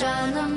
осындай жаным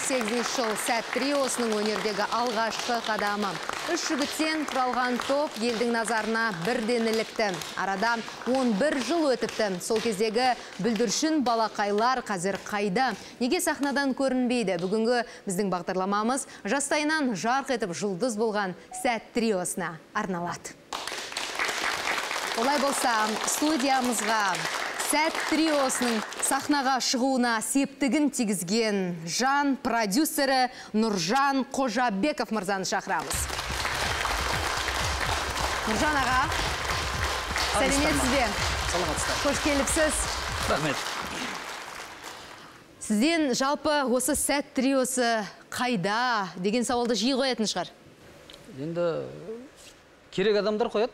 18 жыл сәт триосының өнердегі алғашқы қадамы. Үш жігіттен құралған топ елдің назарына бірден ілікті. Арада 11 жыл өтіпті. Сол кездегі бүлдіршін балақайлар қазір қайда? Неге сахнадан көрінбейді? Бүгінгі біздің бақтырламамыз жастайынан жарқ етіп жұлдыз болған сәт триосына арналады. Олай болса, студиямызға Сәт триосының сахнаға шығуына септігін тигізген жан продюсері Нұржан Қожабеков мырзаны шақырамыз. Нұржан аға, сәлеметсіз бе? саламатсыздар Қош келіпсіз. рахмет Сізден жалпы осы сәт триосы қайда деген сауалды жиі қоятын шығар. енді керек адамдар қояды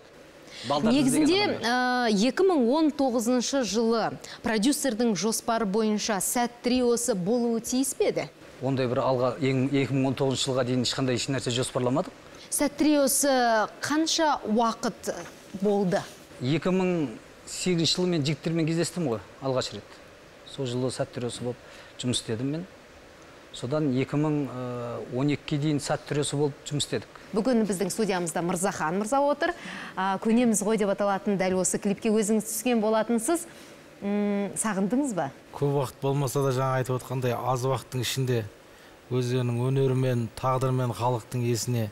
Негізінде іздеген адамдар. ә, 2019 жылы продюсердің жоспары бойынша сәт триосы болуы тиіс пе еді? ондай бір алға ең- 2019 жылға дейін ешқандай еш нәрсе жоспарламадық Сәт триосы қанша уақыт болды? 2008 жылы мен жігіттермен кездестім ғой алғаш рет сол жылы сәт тіресі болып жұмыс істедім мен содан 2012-ге дейін сәт тіресі болып жұмыс істедік Бүгін біздің студиямызда Мырзахан Мырза отыр. Көнеміз ғой деп аталатын дәл осы клипке өзіңіз түскен болатынсыз. М, Сағындыңыз ба? көп уақыт болмаса да жаңа айтып отқандай аз уақыттың ішінде өздерінің өнерімен тағдырымен халықтың есіне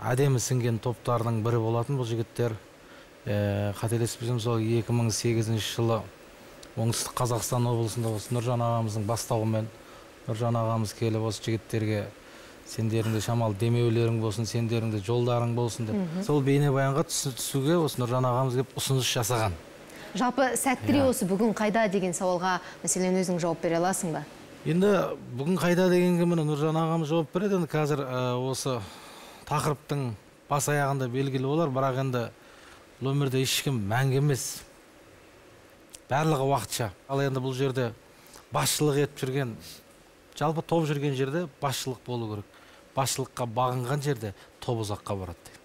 әдемі сіңген топтардың бірі болатын бұл жігіттер ә, қателеспесем сол 2008 жылы оңтүстік қазақстан облысында осы нұржан ағамыздың бастауымен нұржан ағамыз келіп осы жігіттерге сендерің де шамалы демеулерің болсын сендерің де жолдарың болсын деп. Сол бейнебаянға түсу- түсуге осы нұржан ағамыз келіп ұсыныс жасаған. Жалпы сәт триосы бүгін қайда? деген сауалға мәселен өзің жауап бере аласың ба? енді бүгін қайда? дегенге міне нұржан ағамыз жауап береді. Енді қазір ә, осы тақырыптың бас аяғында белгілі болар бірақ енді бұл өмірде ешкім мәңгі емес. Барлығы уақытша. Ал енді бұл жерде басшылық етіп жүрген жалпы топ жүрген жерде басшылық болу керек. Басшылыққа бағынған жерде топ ұзаққа барады дейді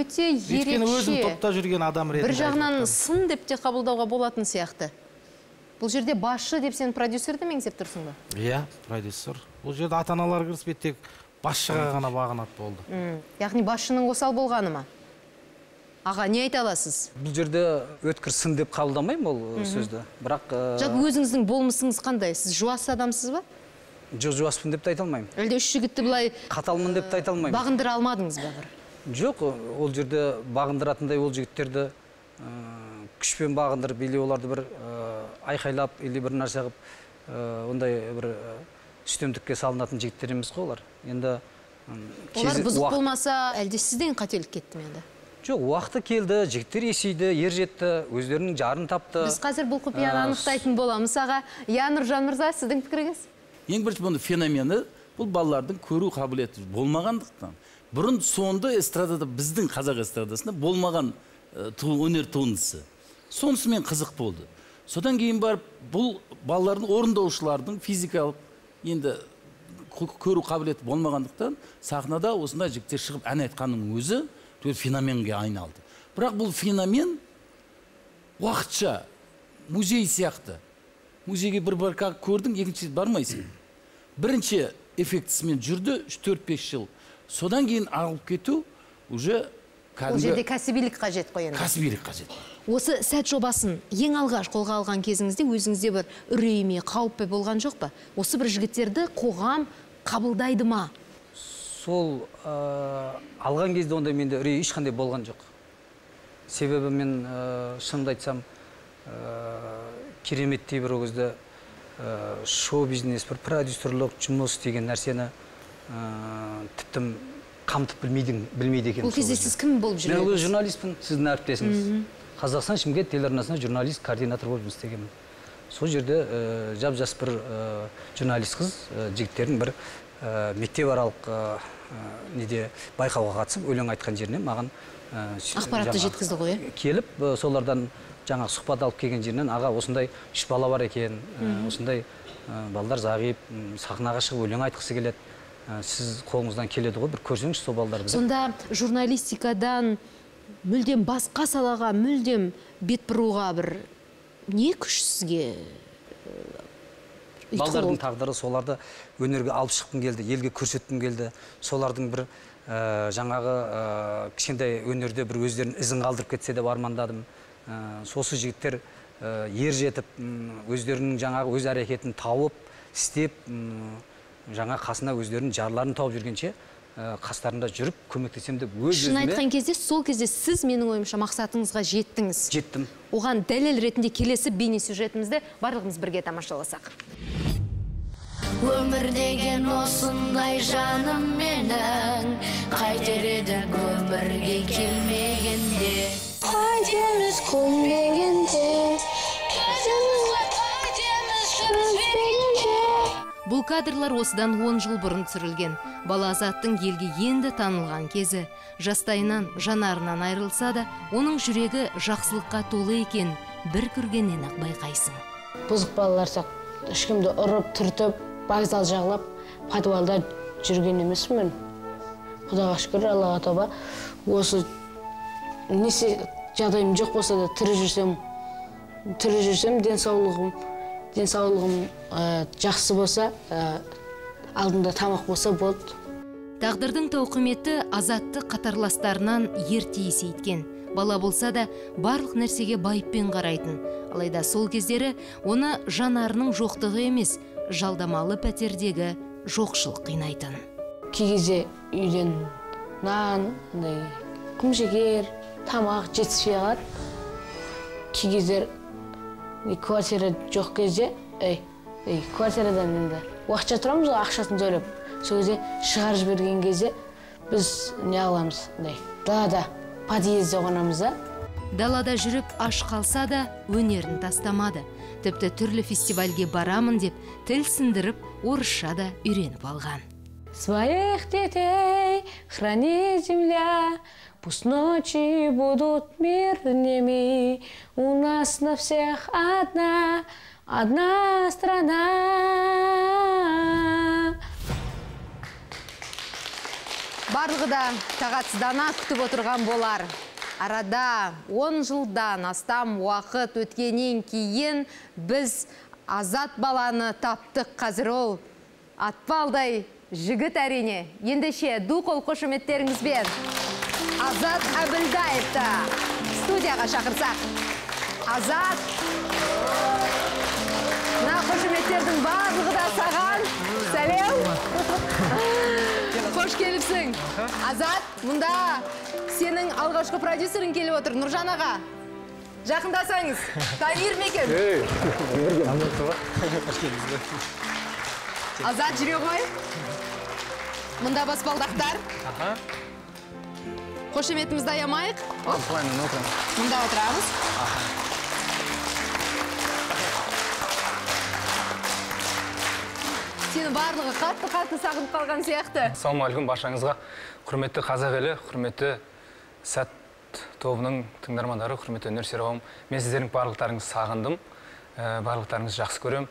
Өте өйткені өзім ерекше. топта жүрген адам ретінде Бір жағынан сын деп те қабылдауға болатын сияқты. Бұл жерде басшы деп сен продюсерді меңзеп тұрсың ба? иә продюсер бұл жерде ата аналар кіріспейді тек басшыға ғана бағынады болды Яғни басшының осал болғаны ма? Аға, не айта аласыз? бұл жерде өткір сын деп қабылдамаймын ол сөзді бірақ Жалпы өзіңіздің болмысыңыз қандай? Сіз жуас адамсыз ба? Жоқ жуаспын деп те айта алмаймын Әлде үш жігітті былай қаталмын деп те айта алмаймын бағындыра алмадыңыз ба бір? жоқ ол жерде бағындыратындай ол жігіттерді ә, күшпен бағындырып или оларды бір ә, айқайлап или бір нәрсе қылып ә, ондай бір үстемдікке салынатын жігіттер емес қой олар енді Олар бұзық уақыт- болмаса, әлде сізден қателік кетті ме енді? жоқ уақыты келді жігіттер есейді ер жетті өздерінің жарын тапты Біз қазір бұл құпияны Ә, анықтайтын боламыз аға. Иә, Нұржан Мырза, сіздің пікіріңіз? Ең бірінші бұның феномені бұл балалардың көру қабілеті болмағандықтан бұрын соңды эстрадада біздің қазақ эстрадасында болмаған ту- өнер туындысы. Сонысымен қызық болды. Содан кейін барып бұл балалардың орындаушылардың физикалық енді кө- көру қабілеті болмағандықтан сахнада осындай жігіттер шығып ән айтқанның өзі феноменге айналды. Бірақ бұл феномен уақытша музей сияқты музейге бір бар көрдің екінші рет бармайсың бірінші эффектісімен жүрді үш төрт бес жыл содан кейін ағылып кету уже Бұл жерде кәдімгі кәсібилік қажет қой енді. кәсібилік қажет Осы сәт жобасын ең алғаш қолға алған кезіңізде өзіңізде бір үрей ме, қауіп пе болған жоқ па? Осы бір жігіттерді қоғам қабылдайды ма? сол ә, алған кезде ондай менде үрей ешқандай болған жоқ себебі мен ә, шынымды айтсам ә, кереметтей бір ол кезде ә, шоу бизнес бір продюсерлік жұмыс деген нәрсені ә, тіпті қамтып білмейді білмейді екенмін Бұл кезде сіз кім болып мен ол жүрдіңіз? журналистпін сіздің әріптесіңіз қазақстан шымкент телеарнасында журналист координатор болып жұмыс істегенмін сол жерде ә, жап жас бір ә, журналист қыз ә, жігіттердің бір ә, мектепаралық ә, неде байқауға қатысып өлең айтқан жерінен маған ә, Ақпаратты жеткізді ғой, иә? келіп солардан жаңағы сұхбат алып келген жерінен аға осындай үш бала бар екен ә, осындай ә, балалар зағип сахнаға шығып өлең айтқысы келеді ә, сіз қолыңыздан келеді ғой бір көрсеңізші сол балаларды деп. сонда журналистикадан мүлдем басқа салаға мүлдем бет бұруға бір не күш сізге балдардың тағдыры соларды өнерге алып шыққым келді елге көрсеткім келді. Солардың бір ә, жаңағы ә, кішкентай өнерде бір өздерінің ізін қалдырып кетсе деп армандадым. Сосы жігіттер ә, ер жетіп өздерінің жаңағы өз әрекетін тауып істеп жаңа қасына өздерінің жарларын тауып жүргенше ә, қастарында жүріп көмектесем деп өз шын айтқан кезде сол кезде сіз менің ойымша мақсатыңызға жеттіңіз. Жеттім. Оған дәлел ретінде келесі бейне сюжетімізді барлығымыз бірге тамашаласақ. Өмір деген осындай жаным менің. Қайтер едік өмірге келмегенде. Қайтеміз көнбегенде бұл кадрлар осыдан 10 жыл бұрын түсірілген. Бала азаттың елге енді танылған кезі. Жастайынан жанарынан айырылса да оның жүрегі жақсылыққа толы екен. Бір көргеннен ақ байқайсың. Бұзық балалар сияқты ешкімді ұрып түртіп вокзал жағалап подвалда жүрген емеспін мен құдайға шүкір аллаға тауба осы несе жағдайым жоқ болса да тірі жүрсем тірі жүрсем денсаулығым денсаулығым жақсы болса ә, алдымда тамақ болса болды тағдырдың тауқыметі азатты қатарластарынан ерте есейткен бала болса да барлық нәрсеге байыппен қарайтын алайда сол кездері оны жанарының жоқтығы емес жалдамалы пәтердегі жоқшылық қинайтын. Кей кезде үйден нан андай құмжегер тамақ жетіспей қалады кей кездер квартира жоқ кезде ей ей квартирадан енді уақытша тұрамыз ғой ақшасын төлеп. Сол кезде шығарып жіберген кезде біз не қыламыз андай далада подъезде қонамыз да. Далада жүріп аш қалса да өнерін тастамады. Тіпті түрлі фестивальге барамын деп тіл сындырып орысша да үйреніп алған. Своих детей храни земля, Пусть ночи будут мирными, У нас на всех одна, одна страна. барлығы да тағатсыздана күтіп отырған болар. Арада 10 жылдан астам уақыт өткеннен кейін біз азат баланы таптық. Қазір ол атпалдай жігіт әрине. Ендеше ду қол қошеметтеріңізбен азат әбілдаевты студияға шақырсақ. Азат мына қошеметтердің барлығы да саған. Сәлем. Қош келіпсің. Азат мұнда сенің алғашқы продюсерің келіп отыр нұржан аға. Жақындасаңыз. Танир ме екен? Азат жүре ғой. Мұнда баспалдақтар. Қошеметімізді аямайық. Оп, мұнда отырамыз. Сені барлығы қатты қатты сағынып қалған сияқты. Ассалаумағалейкум баршаңызға. Құрметті қазақ елі құрметті сәт тобының тыңдармандары құрметті өнерсүйер қауым мен сіздердің барлықтарыңызды сағындым. Ә, барлықтарыңызды жақсы көремін.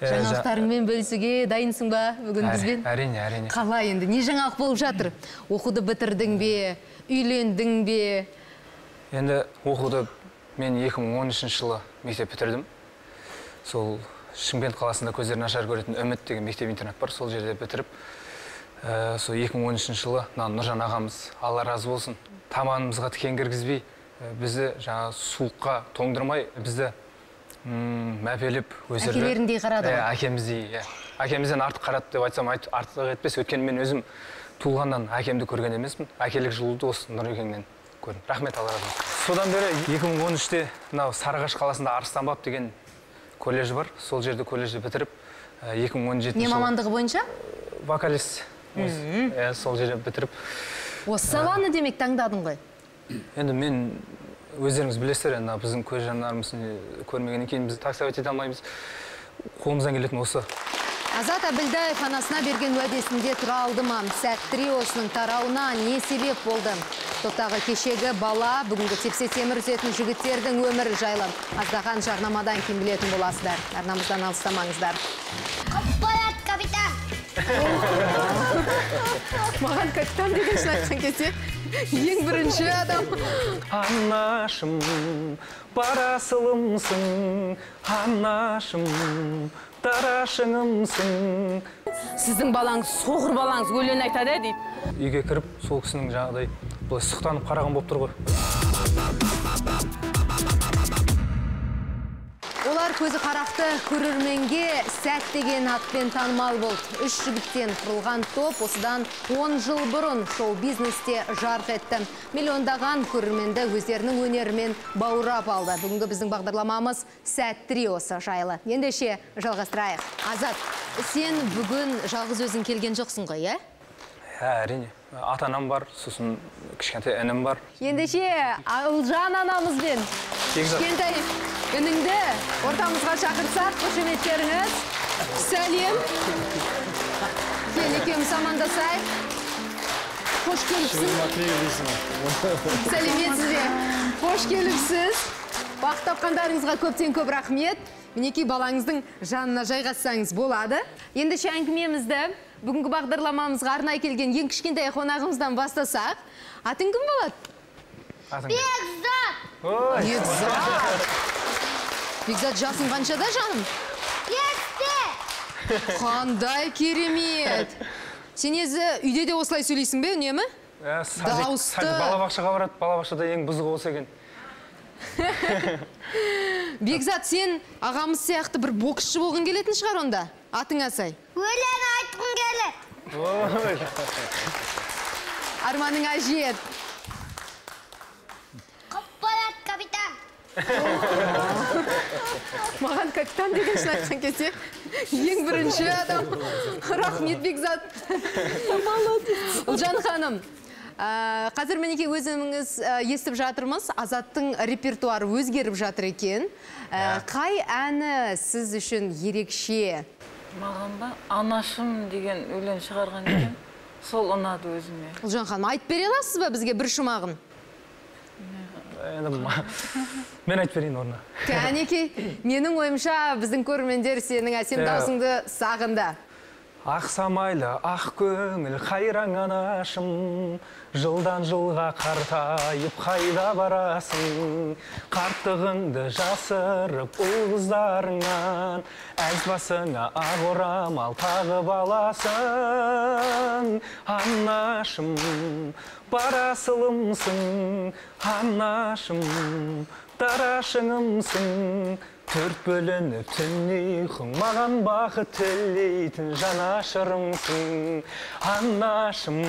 Ә, жа- жаңалықтарыңмен бөлісуге дайынсың ба бүгін бізбен? әрине әрине. Қалай енді не жаңалық болып жатыр? Оқуды бітірдің бе үйлендің бе? Енді оқуды мен 2013 жылы мектеп бітірдім. Сол шымкент қаласында көздері нашар көретін үміт деген мектеп интернат бар. Сол жерде бітіріп ә, сол 2013 жылы мына нұржан ағамыз алла разы болсын таманымызға тікен кіргізбей ә, бізді жаңағы суыққа тоңдырмай бізді м, мәпелеп өсірді. Әкелеріндей қарады Иә, ғой. әкеміздей иә. Әкемізден артық қарады деп айтсам айт- артық етпес. Өйткені мен өзім туылғаннан әкемді көрген емеспін. Әкелік жылуды осы нұрекеңнен көрдім. Рахмет алла разы болсын. Содан бері 2013-те мынау сарыағаш қаласында арыстан баб деген колледж бар. Сол жерде колледжді бітіріп ә, 2017 не мамандығы бойынша? Вокалист. Иә сол жерде бітіріп осы саланы демек таңдадың ғой енді мен өздеріңіз білесіздер енді біздің көз жанарымыз не, көрмегеннен кейін біз таксовать ете алмаймыз қолымыздан келетін осы Азат Абілдаев анасына берген уәдесінде тұра алды ма? Сәт триосының тарауына не себеп болды? Топтағы кешегі бала, бүгінгі тепсе темір үзетін жігіттердің өмірі жайлы. Аздаған жарнамадан кейін білетін боласыздар. Арнамыздан алыстамаңыздар. Қаппалат капитан. Маған капитан деген айтқан кезде ең бірінші адам. анашым парасылымсың. Анашым дарашыңымсың сіздің балаңыз соғыр балаңыз өлең айтады ә дейді. Үйге кіріп сол кісінің жаңағыдай былай сұқтанып қараған болып тұр ғой. Олар көзі қарақты көрерменге сәт деген атпен танымал болды. Үш жігіттен құрылған топ осыдан 10 жыл бұрын шоу-бизнесте жарқ етті. Миллиондаған көрерменді өздерінің өнерімен баурап алды. Бүгінгі біздің бағдарламамыз сәт триосы жайлы. Ендеше жалғастырайық. Азат, сен бүгін жалғыз өзің келген жоқсың ғой, иә? ә, әрине ата анам бар сосын кішкентай інім бар Ендеше Алжан анамызбен. Кішкентай ініңді ортамызға шақырсақ, қошеметтеріңіз. Сәлем. Кел екеуміз амандасайық. Қош келіпсіз. Сәлеметсіз бе? Қош келіпсіз. Бақыт тапқандарыңызға көптен көп рахмет. Мінекей балаңыздың жанына жайғассаңыз болады. Ендеше әңгімемізді бүгінгі бағдарламамызға арнай келген ең кішкентай қонағымыздан бастасақ. Атың кім болады? Бекзат. Бекзат. Бекзат жасың қаншада жаным? Есте. Қандай керемет. Сен езі үйде де осылай сөйлейсің бе үнемі? ә, Дауысты. балабақшаға барады балабақшада ең бұзығы осы екен Бекзат, сен ағамыз сияқты бір боксшы болғың келетін шығар онда? Атыңа сай. Өлең айтқым келеді. Ой, Арманыңа капитан. Маған капитан деген шын айтқан кезде ең бірінші адам. Рахмет Бекзат. Ұлжан ханым, ә, қазір мінекей өзіміңіз ә, естіп жатырмыз, Азаттың репертуары өзгеріп жатыр екен. Ә, Қай әні сіз үшін ерекше? маған ба анашым деген өлең шығарған екен сол ұнады өзіме Ұлжан ханым, айтып бере аласыз ба бізге бір шумағын? Енді мен айтып берейін орнына. Кәнекей, менің ойымша біздің көрермендер сенің әсем даусыңды сағынды. Ақ самайлы ақ көңіл қайраң анашым жылдан жылға қартайып қайда барасың? Қарттығыңды жасырып ұл қыздарыңнан әз басыңа ақ орамал тағып аласың. Анашым парасылымсың анашым дарашыңымсың төрт бөлініп түн ұйқың маған бақыт тілейтін жанашырымсың анашым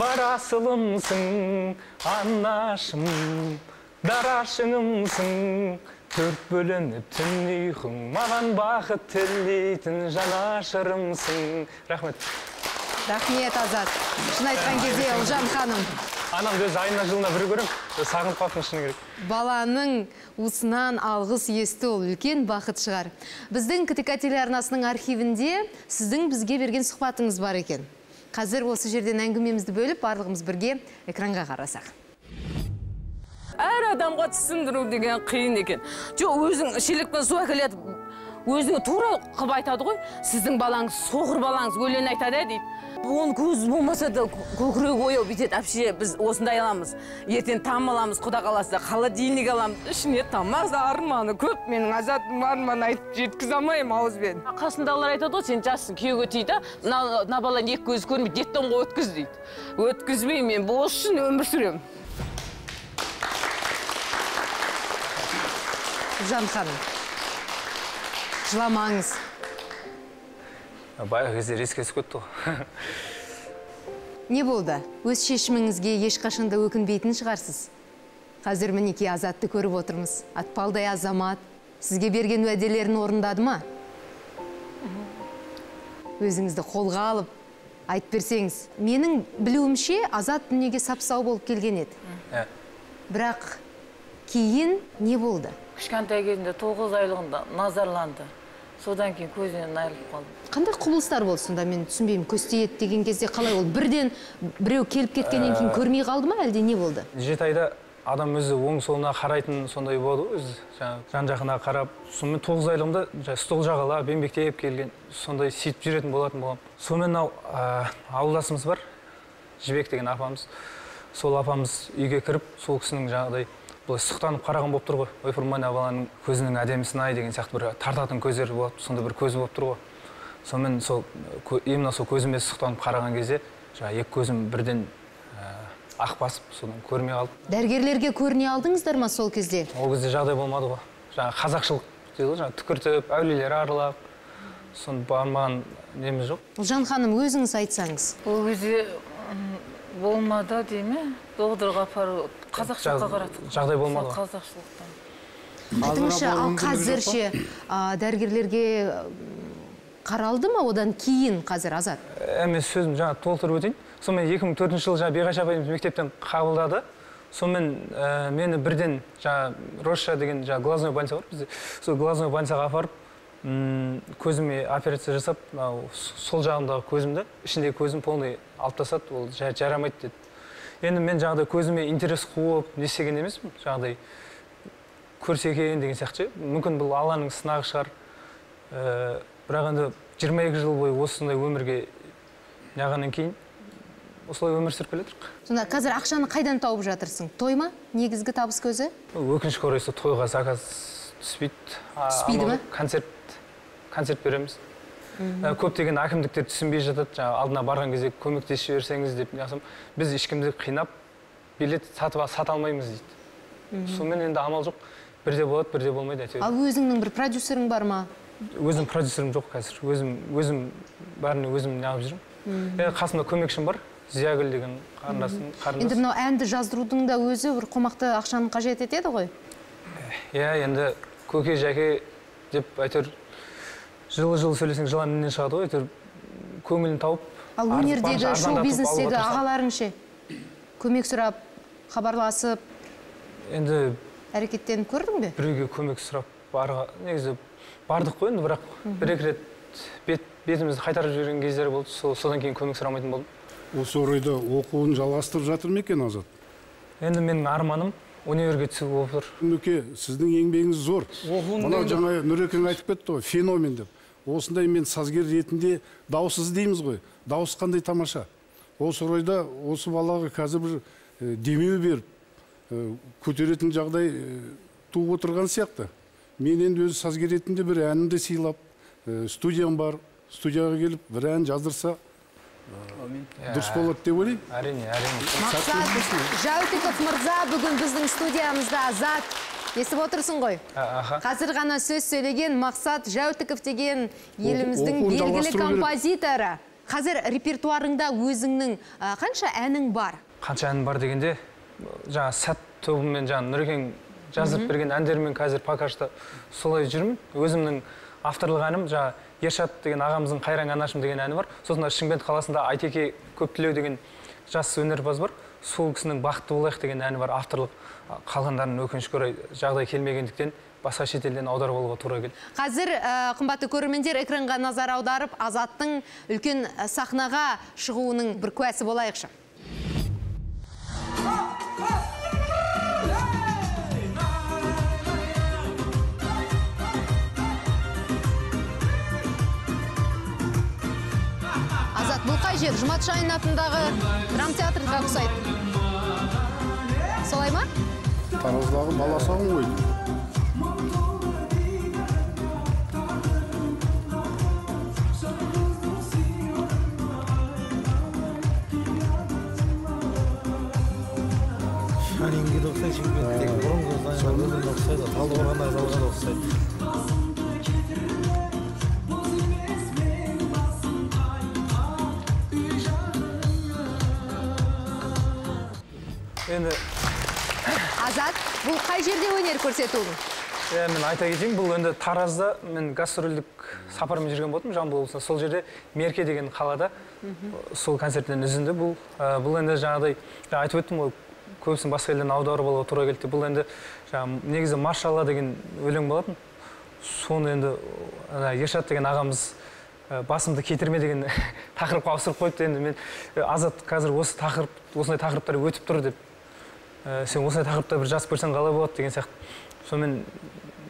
барасылымсың анашым дарашыңымсың төрт бөлініп түн ұйқың маған бақыт тілейтін жанашырымсың рахмет. Рахмет, Азат. Шын айтқан кезде Ұлжан ханым, анамды өзі айына жылына бір көрем сағынып қалыппын шыны керек баланың уысынан алғыс есту ол үлкен бақыт шығар. Біздің ктк телеарнасының архивінде сіздің бізге берген сұхбатыңыз бар екен. Қазір осы жерден әңгімемізді бөліп, барлығымыз бірге экранға қарасақ. әр адамға түсіндіру деген қиын екен жоқ өзің шелекпен су әкеледі өзіне тура қылып айтады ғой сіздің балаңыз соғыр балаңыз өлең айтады ә дейді. Оның көзі болмаса да көкірегі ояу бүйтеді. Әпше біз осындай аламыз. Ертең там аламыз құда қаласа холодильник аламыз. Ішіне тамақ арманы көп менің азатым арман айтып жеткізе алмаймын ауызбен. Қасындағылар айтады ғой сен жассың күйеуге тиді мына мына баланы екі көзі көрмейді детдомға өткіз дейді. Өткізбеймін мен осы үшін өмір сүремін Ұлжан ханым, жыламаңыз. баяғы кезде еске түсіп кетті ғой Не болды? Өз шешіміңізге ешқашанда өкінбейтін шығарсыз. Қазір мінекей Азатты көріп отырмыз. Атпалдай азамат. Сізге берген уәделерін орындады ма? Өзіңізді қолға алып, айтып берсеңіз. Менің білуімше Азат дүниеге сап-сау болып келген еді. Иә. Бірақ кейін не болды кішкентай кезінде тоғыз айлығында назарланды содан кейін көзінен айырылып қалды қандай құбылыстар болды сонда? Мен түсінбеймін. Көз тиеді деген кезде қалай ол? Бірден біреу келіп кеткеннен кейін көрмей қалды ма әлде не болды? жеті айда адам өзі оң солына қарайтын сондай болады ғой өзі. Жаңағы жан жағына қарап сонымен тоғыз айлығымда стол жағалап еңбектеп келген сондай сөйтіп жүретін болатын болғанмын сонымен мынау ә, ауылдасымыз бар жібек деген апамыз. Сол апамыз үйге кіріп сол кісінің жаңағыдай былай сұқтанып қараған болып тұр ғой. Ойпырмай мына баланың көзінің әдемісін ай деген сияқты бір тартатын көздері болады. Сондай бір көзі болып тұр ғой. Сонымен сол именно сол көзіме сұқтанып қараған кезде жаңағы екі көзім бірден ә, ақ басып содан көрмей қалды дәрігерлерге көріне алдыңыздар ма сол кезде? Ол кезде жағдай болмады ғой. Жаңағы қазақшылық дейді ғой жаңағы түкіртіп әулиелер аралап соны бармаған неміз жоқ. Ұлжан ханым өзіңіз айтсаңыз. Ол кезде болмады дей ме доғдырға апару қазақшылыққа қараттық жағдай болмады ғой. қазақшылықтан. Айтыңызшы ал қазір ше дәрігерлерге қаралды ма одан кейін қазір азат? Емес сөзім жаңа толтырып өтейін. Сонымен 2004 жылы жаңағы биғаш апайымыз мектептен қабылдады. Сонымен ә, мені бірден жаңа роша деген жаңа глазной больница бар бізде сол глазной больницаға апарып м, көзіме операция жасап мынау сол жағымдағы көзімді ішіндегі көзім полный алып тастады. Ол жа- жарамайды деді. Енді мен жаңағыдай көзіме интерес қуып не істеген емеспін. Жаңағыдай көрсе екен деген сияқты ше. мүмкін бұл алланың сынағы шығар. Ә, бірақ енді 22 жыл бойы осындай өмірге неғаннан кейін осылай өмір сүріп келе жатырмық сонда қазір ақшаны қайдан тауып жатырсың? Той ма? Негізгі табыс көзі? Өкінішке орай сол тойға заказ түспейді. Түспейді ма? концерт концерт береміз. Ә, көптеген әкімдіктер түсінбей жатады жаңағы алдына барған кезде көмектесіп жіберсеңіз деп. Неғысам біз ешкімді қинап билет сатып сата алмаймыз дейді. Сонымен енді амал жоқ. Бірде болады бірде болмайды әйтеуір. Ал өзіңнің бір продюсерің бар ма? Өзім продюсерім жоқ қазір. Өзім өзім бәріне өзім неғып жүрмін. Енді қасымда көмекшім бар. Зиягүл деген қарындасым енді қарындас. Мынау әнді жаздырудың да өзі бір қомақты ақшаны қажет етеді ғой? Иә енді көке жәке деп әйтеуір жылы жылы сөйлесең жылан іннен шығады ғой әйтеуір көңілін тауып ал өнердегі шоу бизнестегі ағаларың ше көмек сұрап хабарласып енді әрекеттеніп көрдің бе? біреуге көмек сұрап барға негізі бардық қой енді бірақ бір екі рет бет, бетімізді қайтарып жіберген кездер болды сол содан кейін көмек сұрамайтын болдым. Осы орайда оқуын жалғастырып жатыр ма екен азат? Енді менің арманым универге түсу болып тұр нұреке сіздің еңбегіңіз зор. Оқуын мынау жаңа нұрекең айтып кетті ғой феномен деп. Осындай мен сазгер ретінде дауыс іздейміз ғой. Дауыс қандай тамаша? Осы орайда осы балаға қазір бір э, демеу беріп э, көтеретін жағдай э, туып отырған сияқты. Мен енді өзі сазгер ретінде бір әнімді сыйлап э, студиям бар студияға келіп бір ән жаздырса дұрыс болады деп ойлаймын. Әрине әрине. Мақсат жәутіков мырза бүгін біздің студиямызда. Азат естіп отырсың ғой. Аха. Қазір ғана сөз сөйлеген мақсат жәутіков деген еліміздің белгілі композиторы. Қазір репертуарыңда өзіңнің қанша әнің бар? Қанша ән бар дегенде жаңа сәт тобымен жаңа нұрекең жазып берген әндермен қазір пока что солай жүрмін. Өзімнің авторлық әнім жаңа ершат деген ағамыздың қайран анашым деген әні бар. Сосын шымкент қаласында айтеке көптілеу деген жас өнерпаз бар. Сол кісінің бақытты болайық деген әні бар авторлық. Қалғандарын өкінішке орай жағдай келмегендіктен басқа шетелден аударып алуға тура келді. Қазір ә, қымбатты көрермендер экранға назар аударып азаттың үлкен ә, сахнаға шығуының бір куәсі болайықшы. Азат бұл қай жер? Жұмат шайын атындағы драма театрға ұқсайды. Солай ма? Тараздағы баласағың ғой. Шаринге де ұқсайды шымкенттегі бұрынғы заңға өзіне ұқсайды талдықорғандағы залға да. ұқсайды енді азат бұл қай жерде өнер көрсетуің иә мен айта кетейін бұл енді таразда мен гастрольдік сапармен жүрген болатынмын жамбыл облысында. Сол жерде мерке деген қалада сол концерттен үзінді. Бұл Ә, бұл енді жаңағыдай жаңа айтып өттім ғой көбісін басқа елден аударып алуға тура келді. Бұл енді жаңағы негізі маршалла деген өлең болатын. Соны енді ана ершат деген ағамыз басымды кетірме деген тақырыпқа ауыстырып қойыпты. Енді мен «Е, азат қазір осы тақырып осындай тақырыптар өтіп тұр деп «Ә, сен осындай тақырыпта бір жазып берсең қалай болады деген сияқты. Сонымен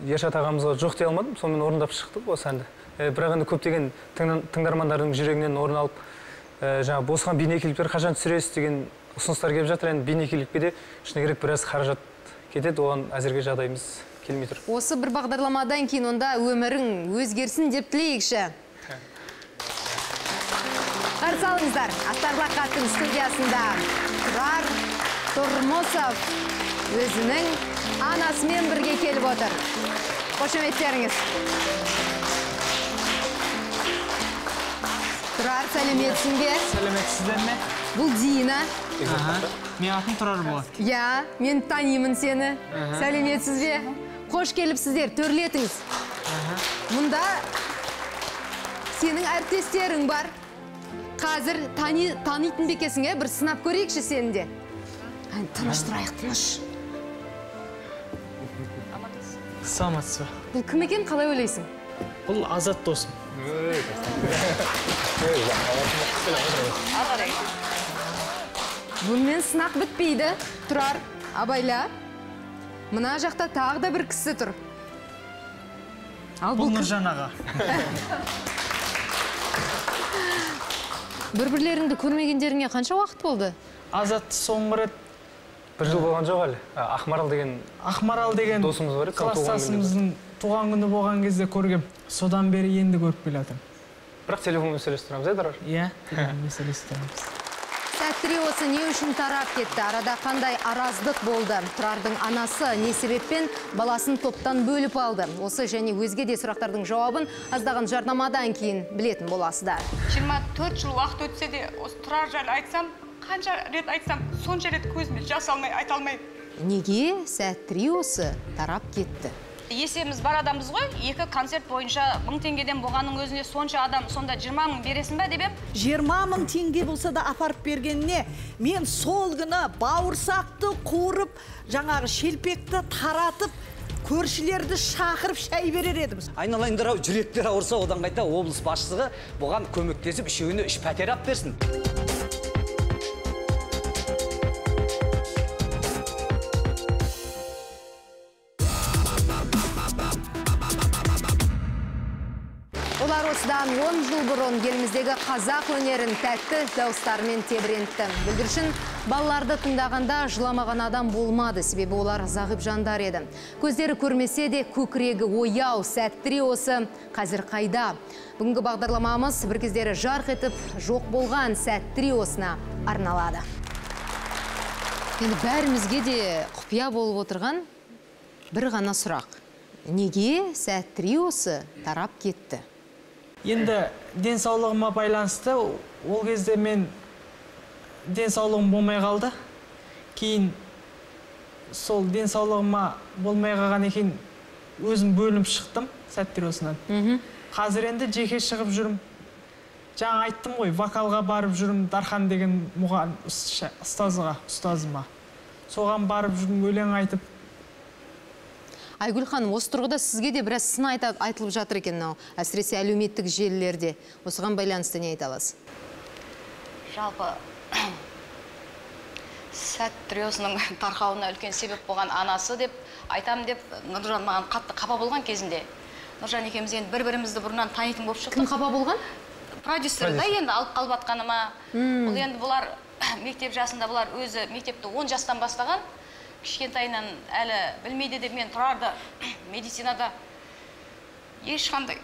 ершат ағамызға жоқ дей алмадым сонымен орындап шықтық осы әнді. Ә, бірақ енді көптеген тыңда- тыңдармандардың жүрегінен орын алып ә, жаңағы босқан бейнеклиптер қашан түсіресіз? деген ұсыныстар келіп жатыр. Енді бейнеклипке де шыны керек біраз қаражат кетеді. Оған әзірге жағдайымыз келмей тұр. Осы бір бағдарламадан кейін онда өмірің өзгерсін деп тілейікші. Қарсы алыңыздар. Астарлы ақаттың студиясында тұрар тұрмысов өзінің анасымен бірге келіп отыр. Қошеметтеріңіз тұрар сәлеметсің бе сәлеметсіздер ме? Бұл дина. Менің атым тұрар болады иә мен танимын сені. Сәлеметсіз бе? Қош келіпсіздер төрлетіңіз. Мұнда сенің әріптестерің бар. Қазір тани, танитын ба екенсің иә бір сынап көрейікші сені де. Тыныш тұрайық тыныш. Саламатсыз ба бұл кім екен қалай ойлайсың? Бұл азат досым. Бұнымен сынақ бітпейді. Тұрар абайла мына жақта тағы да бір кісі тұр. Ал бұл нұржан аға. Бір бірлеріңді көрмегендеріңе қанша уақыт болды? Азатты соңғы рет бір жыл болған жоқ әлі ақмарал деген ақмарал деген Досымыз бар еді, класстасымыздың туған күні болған кезде көргем содан бері енді көріп келе жатырмын бірақ телефонмен сөйлесіп тұрамыз иә тұрар иә телефонмен сөйлесіп тұрамыз Сәттіре осы не үшін тарап кетті? Арада қандай араздық болды? Тұрардың анасы не себеппен баласын топтан бөліп алды? Осы және өзге де сұрақтардың жауабын аздаған жарнамадан кейін білетін боласыздар. 24 жыл уақыт өтсе де осы тұрар жайлы айтсам қанша рет айтсам сонша рет көзіме жас алмай айта алмаймын Неге? Сәттіре осы тарап кетті? есеміз бар адамбыз ғой. Екі концерт бойынша мың теңгеден болғанның өзіне сонша адам сонда жиырма мың бересің ба деп ем? Жиырма мың теңге болса да апарып бергеніне мен сол күні бауырсақты қуырып жаңағы шелпекті таратып көршілерді шақырып шай берер едім. Айналайындар ау жүректер ауырса одан қайта облыс басшысы бұған көмектесіп үшеуіне үш пәтер алып берсін. Осыдан 10 жыл бұрын еліміздегі қазақ өнерін тәтті дауыстарымен тебірентті. Бүлдіршін балаларды тыңдағанда жыламаған адам болмады, себебі олар зағып жандар еді. Көздері көрмесе де көкірегі ояу, сәттіре осы қазір қайда. Бүгінгі бағдарламамыз бір кездері жарқ етіп, жоқ болған сәттіре осына арналады. Енді бәрімізге де құпия болып отырған бір ғана сұрақ. Неге сәттіре осы тарап кетті? Енді денсаулығыма байланысты ол кезде мен денсаулығым болмай қалды. Кейін сол денсаулығыма болмай қалғаннан кейін өзім бөлініп шықтым сәттеросынан қазір енді жеке шығып жүрмін. Жаңа айттым ғой вокалға барып жүрмін дархан деген мұғалім ұстазға ұстазыма. Соған барып жүрмін өлең айтып Айгүл ханым, осы тұрғыда сізге де біраз сын айта- айтылып жатыр екен мынау. Әсіресе әлеуметтік желілерде. Осыған байланысты не айта аласыз? жалпы сәт триосының тарқауына үлкен себеп болған анасы деп айтамын деп нұржан маған қатты қапа болған кезінде. Нұржан екеуміз енді бір бірімізді бұрыннан танитын болып шықтық. Кім қапа болған? продюсер да енді алып қалып жатқаныма бұл енді бұлар мектеп жасында бұлар өзі мектепті 10 жастан бастаған. Кішкентайынан әлі білмейді деп мен тұрарды медицинада. Ешқандай.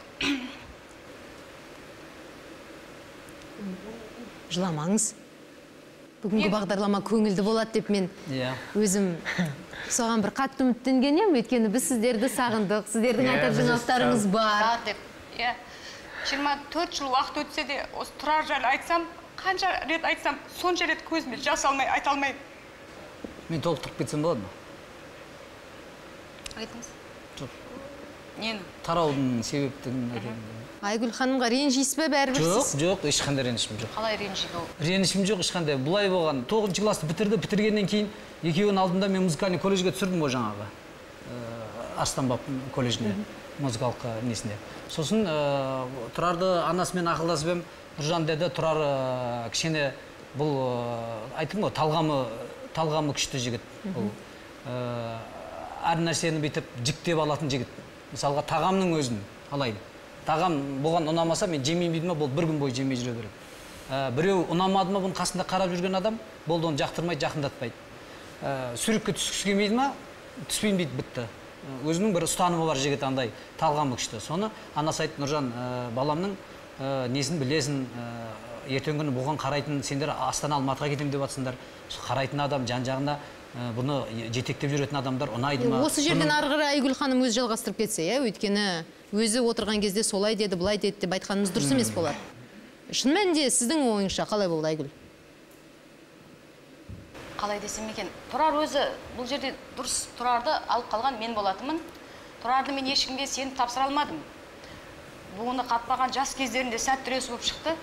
Жыламаңыз. Бүгінгі бағдарлама көңілді болады деп мен иә. өзім соған бір қатты үміттенген едім өйткені біз сіздерді сағындық сіздердің Иә, айтар жаңалықтарыңыз бар. Бар деп. Иә. Жиырма төрт жыл уақыт өтсе де осы тұрар жайлы айтсам қанша рет айтсам сонша рет көзіме жас алмай айта алмаймын. Мен толықтырып кетсем болады ма айтыңыз. Нені тараудың себептігін айгүл ханымға ренжисіз бе бәрібір жоқ сіз? жоқ ешқандай ренішім жоқ. Қалай ренжиді ол? Ренішім жоқ ешқандай. Былай болған. Тоғызыншы классты бітірді бітіргеннен кейін екеуінің алдында мен музыкальный колледжге түсірдім ғой жаңағы. Ә, арыстанбаб колледжіне музыкалық несіне сосын ә, тұрарды анасымен ақылдасып едім. Нұржан деді тұрар ә, кішкене бұл ә, айттым ғой талғамы талғамы күшті жігіт. Бұл ә, әр нәрсені бүйтіп жіктеп алатын жігіт. Мысалға тағамның өзін алайын. Тағам бұған ұнамаса мен жемеймін дейді ма бұл бір күн бойы жемей жүре береді ә, біреу ұнамады ма бұның қасында қарап жүрген адам? Болды оны жақтырмайды жақындатпайды. Ә, суретке түскісі келмейді ма? Түспеймін дейді бітті. Өзінің бір ұстанымы бар жігіт андай талғамы күшті. Соны анасы айтты нұржан ә, баламның ә, несін білесің ә, ертеңгі күні бұған қарайтын сендер астана алматыға кетемін деп жатсыңдар. Қарайтын адам жан жағына ә, бұны жетектеп жүретін адамдар ұнайды ма? Осы жерден ары қарай айгүл ханым өзі жалғастырып кетсе иә өйткені өзі отырған кезде солай деді былай деді деп айтқанымыз дұрыс емес болар. Шын мәнінде сіздің ойыңызша қалай болды айгүл? Қалай десем екен? Тұрар өзі бұл жерде дұрыс тұрарды алып қалған мен болатынмын. Тұрарды мен ешкімге сеніп тапсыра алмадым. Буыны қатпаған жас кездерінде сәт болып шықты.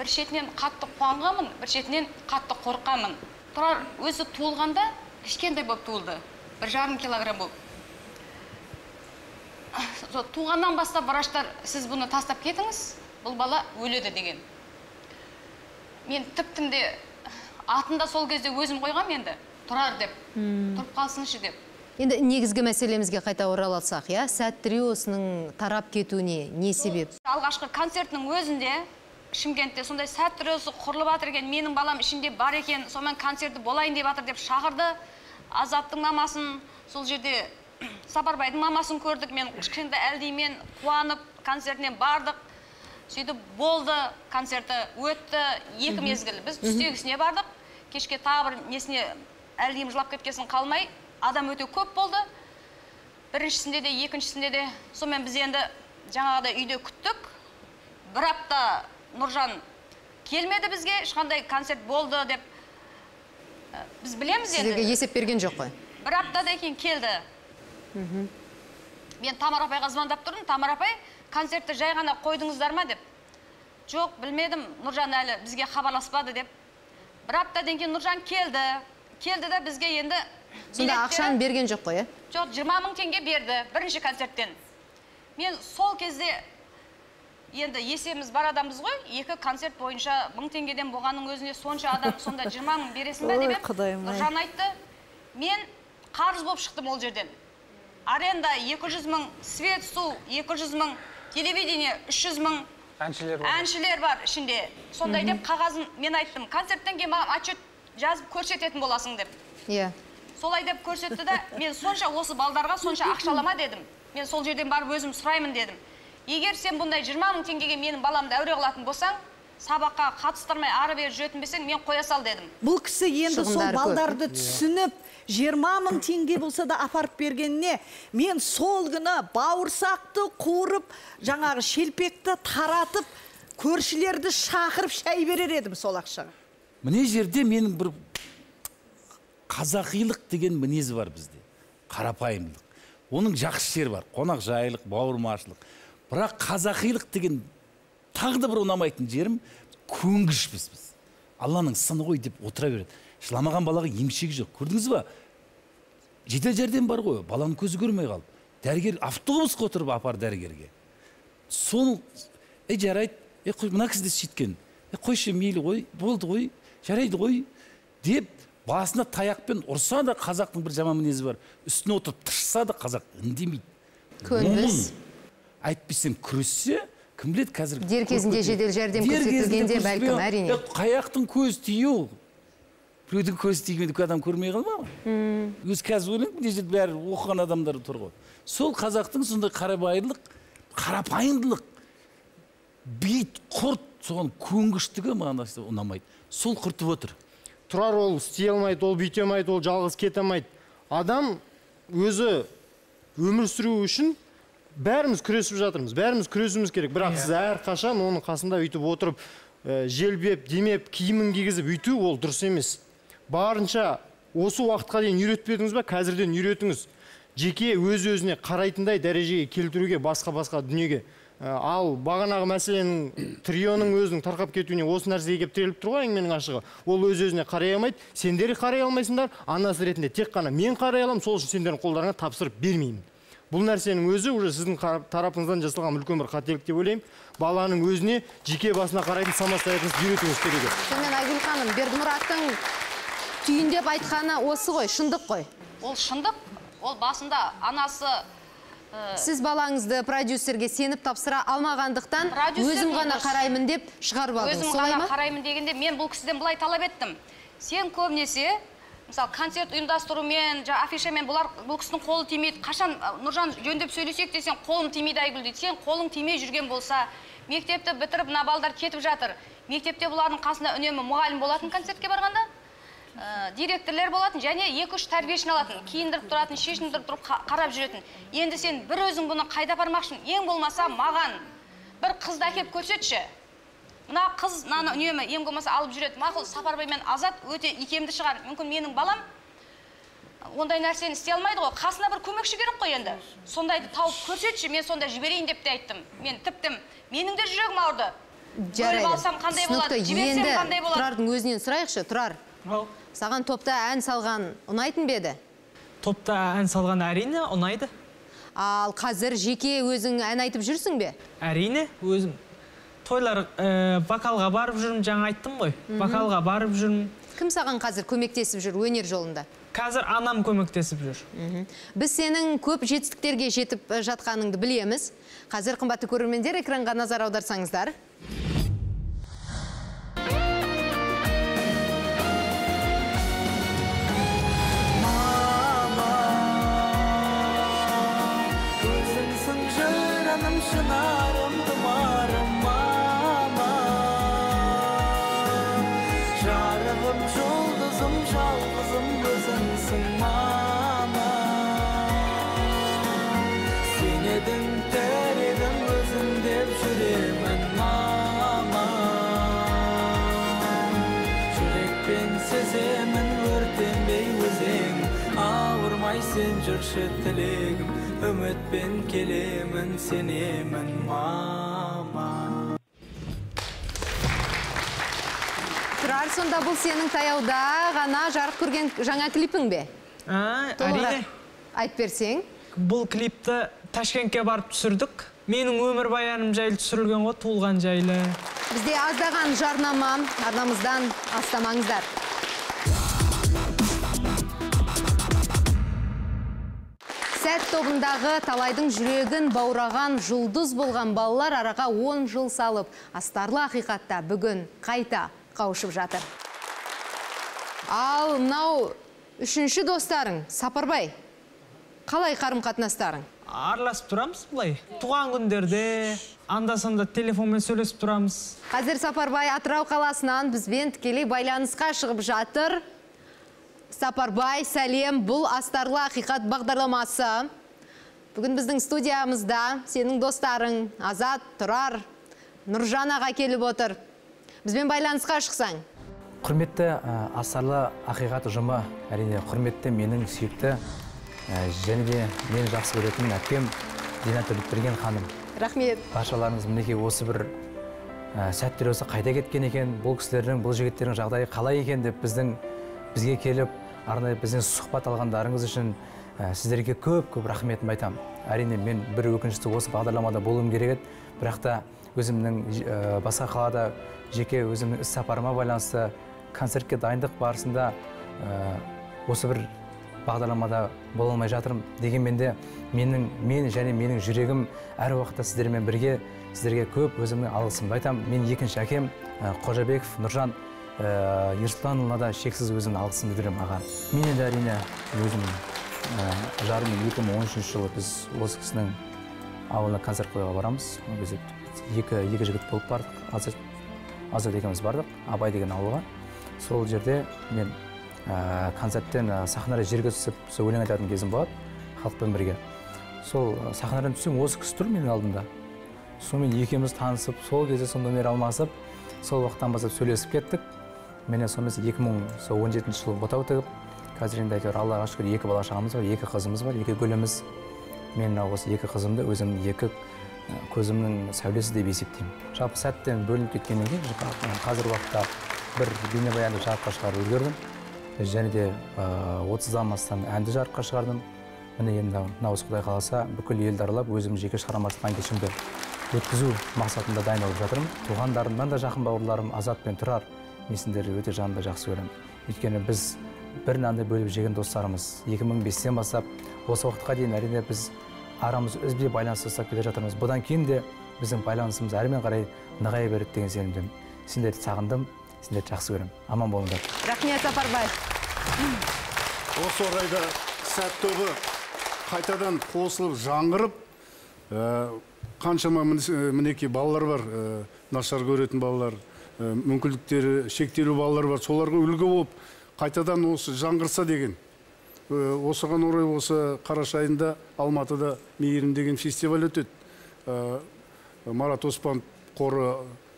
Бір шетінен қатты қуанғанмын бір шетінен қатты қорыққанмын. Тұрар өзі туылғанда кішкентай болып туылды. Бір жарым килограмм болып. Сол туғаннан бастап врачтар сіз бұны тастап кетіңіз бұл бала өледі деген. Мен тіптім де атын да сол кезде өзім қойғам енді тұрар деп. Тұрып қалсыншы деп. Енді негізгі мәселемізге қайта оралсақ иә сәт триосының тарап кетуіне не себеп? Алғашқы концертінің өзінде шымкентте сондай сәт триосы құрылып жатыр екен менің балам ішінде бар екен сонымен концерті болайын деп жатыр деп шақырды. Азаттың мамасын сол жерде сапарбайдың мамасын көрдік мен кішкентай әлдимен қуанып концертіне бардық. Сөйтіп болды концерті өтті екі мезгіл. Біз түстегісіне бардық. Кешке тағы бір несіне әлдиім жылап кеткесін қалмай адам өте көп болды. Біріншісінде де екіншісінде де сонымен біз енді жаңағыдай үйде күттік. Бір апта нұржан келмеді бізге ешқандай концерт болды деп. Ә, біз білеміз сіздерге енді есеп берген жоқ қой? Бір аптадан кейін келді. Мен тамара апайға звондап тұрдым. Тамара апай концертті жай ғана қойдыңыздар ма деп. Жоқ білмедім нұржан әлі бізге хабарласпады деп. Бір аптадан кейін нұржан келді. Келді да бізге енді сонда ақшаны берген жоқ қой иә? Жоқ жиырма мың теңге берді бірінші концерттен. Мен сол кезде енді есебіміз бар адамбыз ғой. Екі концерт бойынша мың теңгеден болғанның өзіне сонша адам сонда жиырма мың бересің ба деп едім. Нұржан айтты мен қарыз болып шықтым ол жерден. Аренда 200 мың свет су 200 мың телевидение 300 мың әншілер бар. әншілер бар ішінде. Сондай деп қағазын мен айттым. Концерттен кейін маған отчет жазып көрсететін боласың деп иә. Солай деп көрсетті да мен сонша осы балдарға сонша ақшалама дедім. Мен сол жерден барып өзім сұраймын дедім. Егер сен бұндай жиырма мың теңгеге менің баламды әуре қылатын болсаң сабаққа қатыстырмай ары бері жүретін болсаң мен қоя сал дедім. Бұл кісі енді сол балдарды түсініп жиырма мың теңге болса да апарып бергеніне мен сол күні бауырсақты қуырып жаңағы шелпекті таратып көршілерді шақырып шай берер едім сол ақшаға. Міне жерде менің бір қазақилық деген мінез бар бізде. Қарапайымдылық. Оның жақсы жері бар. Қонақжайлық бауырмашылық. Бірақ қазақилық деген тағы да бір ұнамайтын жерім көнгішпіз біз. Алланың сыны ғой деп отыра береді. Жыламаған балаға емшек жоқ. Көрдіңіз ба? Жедел жәрдем бар ғой. Баланың көзі көрмей қалып. Дәрігер автобусқа отырып апар дәрігерге. Сол ей жарайды. Е қой мына кісі де сөйткен. Е қойшы мейлі ғой болды ғой жарайды ғой деп басына таяқпен ұрса да қазақтың бір жаман мінезі бар. Үстіне отырып тышса да қазақ үндемейді. Көнбіс. Әйтпесем күрессе кім біледі қазір? Дер кезінде жедел жәрдем көрсетілгенде бәлкім, әрине. қаяқтың көзі тию біреудің көзі тимейді адам көрмей қала ма? Өзі қазір ойлаймын мына жерде бәрі оқыған адамдар тұр ғой. Сол қазақтың сондай қарабайырлық қарапайымдылық бейіт құрт соған көнгіштігі маған ұнамайды. Сол құртып отыр. Тұрар ол істей алмайды ол бүйте алмайды ол жалғыз кете алмайды. Адам өзі өмір сүру үшін бәріміз күресіп жатырмыз бәріміз күресуіміз керек. Бірақ сіз әрқашан оның қасында өйтіп отырып ә, желбеп демеп киімін кигізіп өйту ол дұрыс емес. Барынша осы уақытқа дейін үйретпедіңіз ба? Қазірден үйретіңіз. Жеке өз өзіне қарайтындай дәрежеге келтіруге басқа басқа дүниеге. Ә, ал бағанағы мәселенің трионың өзінің тарқап кетуіне осы нәрсеге келіп тіреліп тұр ғой әңгіменің ашығы. Ол өз өзіне қарай алмайды. Сендер қарай алмайсыңдар анасы ретінде тек қана мен қарай аламын сол үшін сендердің қолдарыңа тапсырып бермеймін. Бұл нәрсенің өзі уже сіздің тарапыңыздан жасалған үлкен бір қателік деп ойлаймын. Баланың өзіне жеке басына қарайтын самостоятельность үйретуіңіз керек еді. Сонымен айгүл ханым бердімұраттың түйіндеп айтқаны осы ғой шындық қой. Ол шындық ол басында анасы ә, сіз балаңызды продюсерге сеніп тапсыра алмағандықтан Продюсер өзім ғана қараймын деп шығарып алдыңыз. Өзім ғана қараймын дегенде мен бұл кісіден былай талап еттім. Сен көбінесе мысалы концерт ұйымдастырумен жаңағы афишамен бұлар бұл кісінің қолы тимейді. Қашан нұржан жөндеп сөйлесек десең қолым тимейді айгүл дейді. Сен қолың тимей жүрген болса мектепті бітіріп мына балдар кетіп жатыр. Мектепте бұлардың қасында үнемі мұғалім болатын концертке барғанда ә, директорлер болатын және екі үш тәрбиешіні алатын киіндіріп тұратын шешіндіріп тұрып қа- қарап жүретін. Енді сен бір өзің бұны қайда апармақшысың ең болмаса маған. Бір қызды әкеліп көрсетші. Мына қыз мынаны үнемі ең болмаса алып жүреді. Мақұл сапарбай мен азат өте икемді шығар. Мүмкін менің балам ондай нәрсені істей алмайды ғой. Қасына бір көмекші керек қой енді. Сондайды тауып көрсетші мен сонда жіберейін деп те айттым. Мен тіптім. Менің де жүрегім ауырды. Бөліп алсам қандай болады түсінікті жіберсем енді қандай болады? тұрардың өзінен сұрайықшы тұрар. Саған топта ән салған ұнайтын ба еді? Топта ән салған әрине ұнайды. Ал қазір жеке өзің ән айтып жүрсің бе? Әрине өзім. Тойлар ә, вокалға барып жүрмін жаңа айттым ғой. Вокалға барып жүрмін. Кім саған қазір көмектесіп жүр өнер жолында? Қазір анам көмектесіп жүр. Біз сенің көп жетістіктерге жетіп э, жатқаныңды білеміз. Қазір қымбатты көрермендер экранға назар аударсаңыздар. Ауырмайсың жүрші тілегім үмітпен келемін сенемін мама тұрар сонда бұл сенің таяуда ғана жарық көрген жаңа клипің бе әрине айтып берсең бұл клипті ташкентке барып түсірдік. Менің өмірбаяным жайлы түсірілген ғой туылған жайлы. Бізде аздаған жарнама арнамыздан астамаңыздар. Сәт тобындағы талайдың жүрегін баураған жұлдыз болған балалар араға 10 жыл салып астарлы ақиқатта бүгін қайта қауышып жатыр. Ал мынау үшінші достарың сапарбай қалай қарым қатынастарың араласып тұрамыз былай. Туған күндерде анда санда телефонмен сөйлесіп тұрамыз. Қазір сапарбай атырау қаласынан бізбен тікелей байланысқа шығып жатыр. Сапарбай сәлем. Бұл астарлы ақиқат бағдарламасы. Бүгін біздің студиямызда сенің достарың азат тұрар нұржан аға келіп отыр. Бізбен байланысқа шықсаң. Құрметті астарлы ақиқат ұжымы әрине құрметті менің сүйікті және де мені жақсы көретін әпкем дина төлепберген ханым. Рахмет. Баршаларыңыз мінекей осы бір сәттер осы қайда кеткен екен бұл кісілердің бұл жігіттердің жағдайы қалай екен деп біздің бізге келіп арнайы бізден сұхбат алғандарыңыз үшін ә, сіздерге көп көп рахметімді айтамын әрине мен бір өкінішті осы бағдарламада болуым керек еді. Бірақ та өзімнің ә, басқа қалада жеке өзімнің іс сапарыма байланысты концертке дайындық барысында ә, осы бір бағдарламада бола алмай жатырмын. Дегенмен де менің мен және менің жүрегім әр уақытта сіздермен бірге сіздерге көп өзімнің алғысымды айтамын мен екінші әкем қожабеков нұржан. Ә, ерсұлтанұлына да шексіз өзімнің алғысымды білдіремін аға. Мен енді әрине өзім ә, жарым 2013 жылы біз осы кісінің ауылына концерт қоюға барамыз. Ол кезде екі, екі жігіт болып бардық. Азат азат екеуміз бардық абай деген ауылға. Сол жерде мен ә, концерттен ә, сахнаға жерге түсіп сол өлең айтатын кезім болады халықпен бірге. Сол сахнадан түссем осы кісі тұр менің алдымда. Сонымен екеуміз танысып сол кезде сол номер алмасып сол уақыттан бастап сөйлесіп кеттік. Міне сонымен 2017 жылы отау тігіп қазір енді әйтеуір аллаға шүкір екі бала шағамыз бар екі қызымыз бар екі гүліміз. Мен мына осы екі қызымды өзімнің екі көзімнің сәулесі деп есептеймін. Жалпы сәттен бөлініп кеткеннен кейін қа- қазіргі уақытта бір бейнебаянды жарыққа шығарып үлгердім. Және де отыздан астам әнді жарыққа шығардым. Міне енді осы құдай қаласа бүкіл елді аралап өзімнің жеке шығармашылық кешімді өткізу мақсатында дайындалып жатырмын. Туғандарымнан да жақын бауырларым азат пен тұрар мен сендерді өте жанымда жақсы көремін. Өйткені біз бір нанды бөліп жеген достарымыз 2005-тен бастап осы уақытқа дейін әрине біз арамыз үзбей байланыс ұстап келе жатырмыз. Бұдан кейін де біздің байланысымыз әрмен қарай нығая береді деген сенімдемін. Сендерді сағындым сендерді жақсы көремін. Аман болыңдар. Рахмет сапарбай. Осы орайда сәт тобы қайтадан қосылып жаңғырып ә, қаншама міне- мінекей балалар бар ә, нашар көретін балалар мүмкіндіктері шектеулі балалар бар соларға үлгі болып қайтадан осы жаңғырса деген Ә, осыған орай осы қараша айында алматыда мейірім деген фестиваль өтеді. Ә, марат оспанов қоры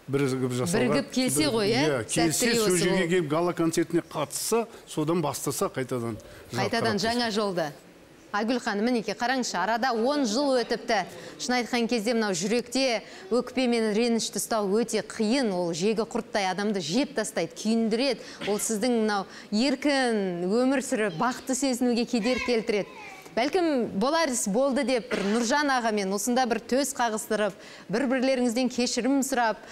бірігіп жасалған Бірігіп келсе ғой, иә? иә келсе сол жерге келіп гала концертіне қатысса содан бастаса қайтадан қайтадан жаңа жолды айгүл ханым мінекей қараңызшы арада 10 жыл өтіпті. Шын айтқан кезде мынау жүректе өкпе мен ренішті ұстау өте қиын. Ол жегі құрттай адамды жеп тастайды күйіндіреді. Ол сіздің мынау еркін өмір сүріп бақытты сезінуге кедергі келтіреді. Бәлкім болар іс болды деп бір нұржан ағамен осында бір төс қағыстырып бір бірлеріңізден кешірім сұрап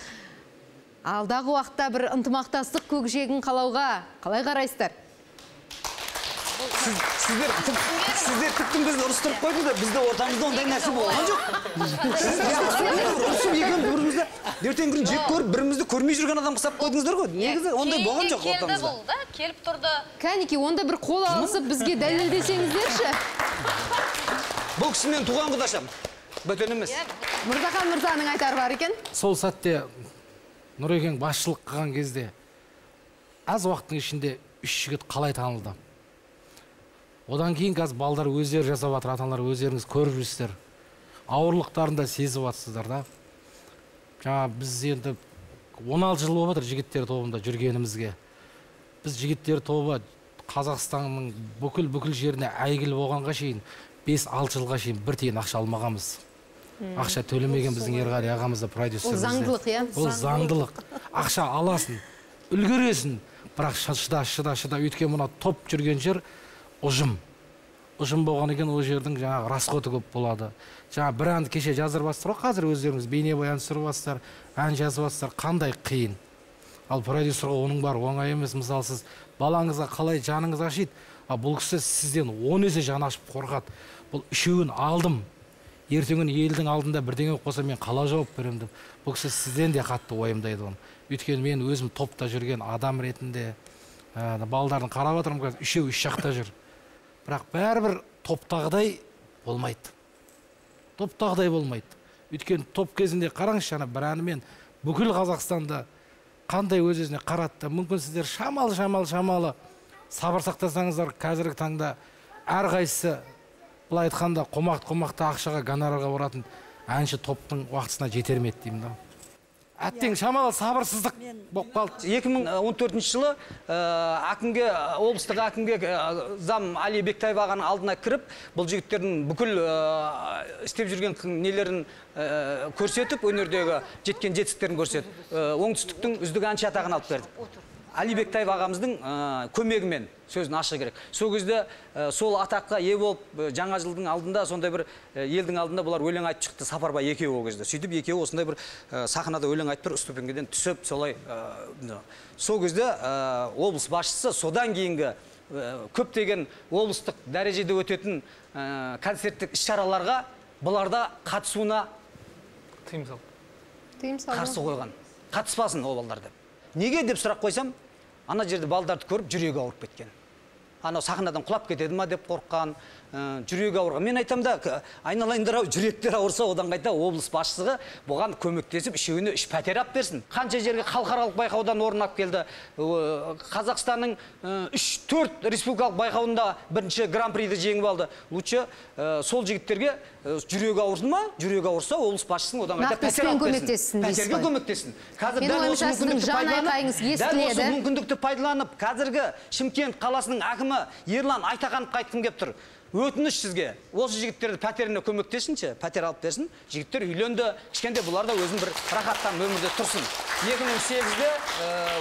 алдағы уақытта бір ынтымақтастық көкжиегін қалауға қалай қарайсыздар? Сіздер сіздер тіптен бізді ұрыстырып қойдыңдар бізде ортамызда ондай нәрсе болған жоқ ұрысып екеуміз бір бірімізді ертеңгі күні жек көріп бірімізді көрмей жүрген адам ұқсап қойдыңыздар ғой негізі ондай болған жоқ келді ортамызда бұл да келіп тұрды кәнекей онда бір қол алысып бізге дәлелдесеңіздерші бұл кісі менің туған құдашам бөтен емес мырзахан мырзаның айтары бар екен сол сәтте нұрекең басшылық қылған кезде аз уақыттың ішінде үш жігіт қалай танылды одан кейін қазір балдар өздері жасап жатыр ата аналар өздеріңіз көріп жүрсіздер. Ауырлықтарын да сезіп жатсыздар да. Жаңа біз енді 16 жыл болып жатыр жігіттер тобында жүргенімізге. Біз жігіттер тобы қазақстанның бүкіл бүкіл жеріне әйгілі болғанға шейін 5-6 жылға шейін бір тиын ақша алмағанбыз. Ақша төлемеген біздің ерғали ағамыз да продюсер Ол заңдылық, иә? ол заңдылық. ақша аласың үлгересің. Бірақ шы- шыда шыда шыда. Өйткені мына топ жүрген жер ұжым. Ұжым болғаннан кейін ол жердің жаңағы расходы көп болады. Жаңа бір әнді кеше жаздырып жатсыздар ғой қазір өздеріңіз бейнебаян түсіріп жатсыздар ән жазып жатсыздар қандай қиын. Ал продюсерға оның бәрі оңай емес мысалы сіз балаңызға қалай жаныңыз ашиды ал бұл кісі сізден он есе жан ашып қорқады бұл үшеуін алдым. Ертеңгі күні елдің алдында бірдеңе болып қалса мен қалай жауап беремін деп. Бұл кісі сізден де қатты уайымдайды оны. Өйткені мен өзім топта жүрген адам ретінде ә, балдардың қарап отырмын қазір үшеуі үш жақта жүр. Бірақ бәрібір топтағыдай болмайды. Топтағыдай болмайды. Өйткені топ кезінде қараңызшы ана бір әнімен бүкіл қазақстанды қандай өз өзіне қаратты. Мүмкін сіздер шамалы шамалы шамалы сабыр сақтасаңыздар қазіргі таңда әрқайсысы былай айтқанда қомақты қомақты ақшаға гонорарға баратын әнші топтың уақытысына жетер ме еді деймін да әттең шамалы сабырсыздық болып қалды. 2014 жылы ә, әкімге облыстық әкімге ә, зам али бектаев ағаның алдына кіріп бұл жігіттердің бүкіл ә, істеп жүрген нелерін көрсетіп өнердегі жеткен жетістіктерін көрсетіп оңтүстіктің үздік әнші атағын алып берді. Али бектаев ағамыздың ә, көмегімен сөзін ашу керек. Сол кезде ә, сол атаққа ие болып ә, жаңа жылдың алдында сондай бір ә, елдің алдында бұлар өлең айтып шықты сапарбай екеуі ол кезде. Сөйтіп екеуі осындай бір ә, сахнада өлең айтып тұр ступенькеден түсіп солай ә, сол кезде ә, облыс басшысы содан кейінгі ә, көптеген облыстық дәрежеде өтетін ә, концерттік іс шараларға бұларда қатысуына тыйым салды. Тыйым қарсы қойған. Қатыспасын ол балдар деп. Неге деп сұрақ қойсам ана жерде балдарды көріп жүрегі ауырып кеткен. Анау сахнадан құлап кетеді ма деп қорыққан жүрегі ауырған. Мен айтамын да айналайындар ау жүректер ауырса одан қайта облыс басшысы бұған көмектесіп үшеуіне үш пәтер алып берсін. Қанша жерге халықаралық байқаудан орын алып келді қазақстанның ә, үш төрт республикалық байқауында бірінші гран приді жеңіп алды. Лучше ә, сол жігіттерге ә, жүрегі ауырсын ма? Жүрегі ауырса облыс басшысының одан қайта пәтер алып берсін. пәтерге көмектессін. Қазір дәл осы мүмкіндікті пайдаланып дәл осы мүмкіндікті пайдаланып қазіргі шымкент қаласының әкімі әкімі ерлан айтахановқа айтқым келіп тұр. Өтініш сізге. Осы жігіттерді пәтеріне көмектесінші пәтер алып берсін. Жігіттер үйленді кішкентай бұлар да өзін бір рахаттанып өмірде тұрсын. 2008-де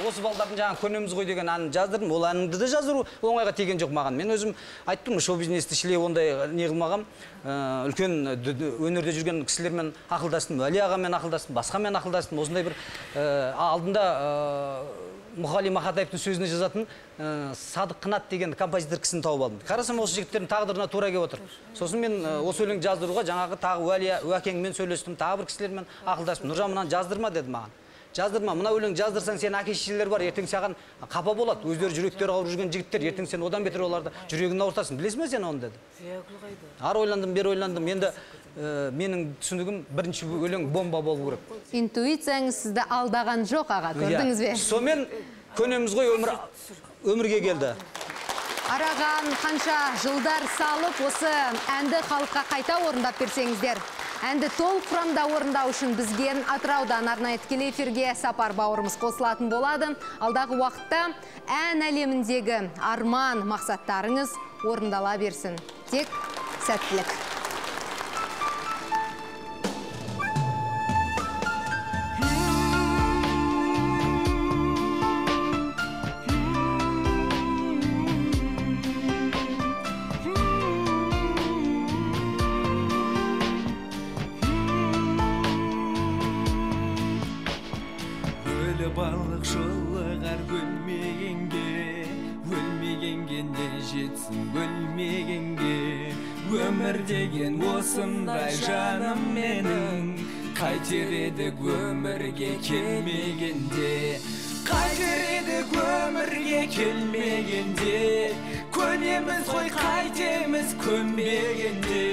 осы балдардың жаңағы көнеміз ғой деген әнін жаздырдым. Ол әнді де жаздыру оңайға тиген жоқ маған. Мен өзім тұрмын шоу бизнесті шілей ондай не қылмағам. Үлкен д- д- өнерде жүрген кісілермен ақылдастым. Уәли ағамен ақылдастым басқамен ақылдастым. Осындай бір ә, алдында ә, мұқали мақатаевтың сөзіне жазатын ә, садық қынат деген композитор кісіні тауып алдым. Қарасам осы жігіттердің тағдырына тура келіп отыр. Сосын мен ә, осы өлеңді жаздыруға жаңағы тағы уәли уәкеңмен сөйлестім тағы бір кісілермен ақылдастым. Нұржан мынаны жаздырма деді маған. Жаздырма мына өлең жаздырсаң сен әке шешелер бар ертең саған қапа болады. Өздері жүректері ауырып жүрген жігіттер ертең сен одан бетер оларды жүрегін ауыртасың. Білесің ба сен оны деді? Ары ойландым бері ойландым. Енді ә, менің түсінігім бірінші өлең бомба болу керек. Интуицияңыз сізді алдаған жоқ аға көрдіңіз бе? Иә. сонымен көнеміз ғой өмір өмірге келді. Араған қанша жылдар салып осы әнді халыққа қайта орындап берсеңіздер. Әнді толық құрамда орындау үшін бізге атыраудан арнайы тікелей эфирге сапар бауырымыз қосылатын болады. Алдағы уақытта ән әлеміндегі арман мақсаттарыңыз орындала берсін. Тек сәттілік. Осындай жаным менің қайтер едік өмірге келмегенде қайтер едік өмірге келмегенде көнеміз ғой қайтеміз көнбегенде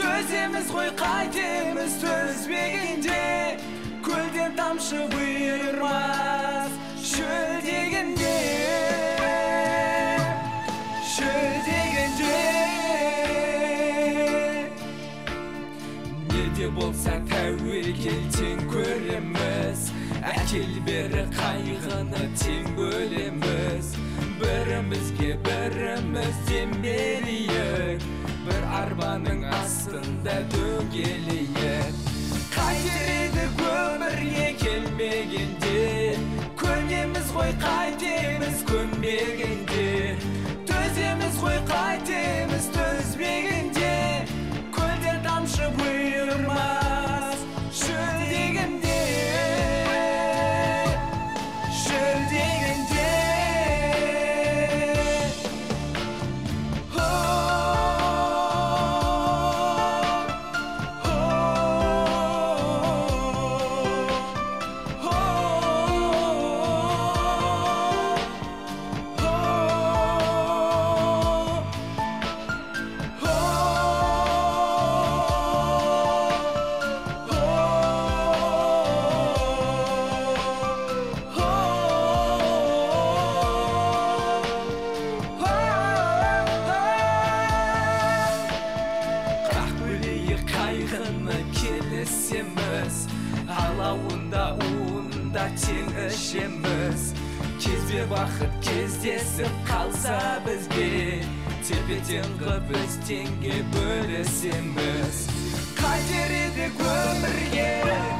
төземіз ғой қайтеміз төзбегенде көлден тамшы бұйырмас көреміз әкел бері қайғыны тең бөлеміз бірімізге біріміз дем берейік бір арбаның астында дөңгелейік қайтер едік өмірге келмегенде көнеміз ғой қайтеміз көнбегенде төземіз ғой қайтеміз төзбегенде көлден тамшы кездесіп қалса бізге тепе тең қып біз теңге бөлісеміз. Қайтер едік өмірге.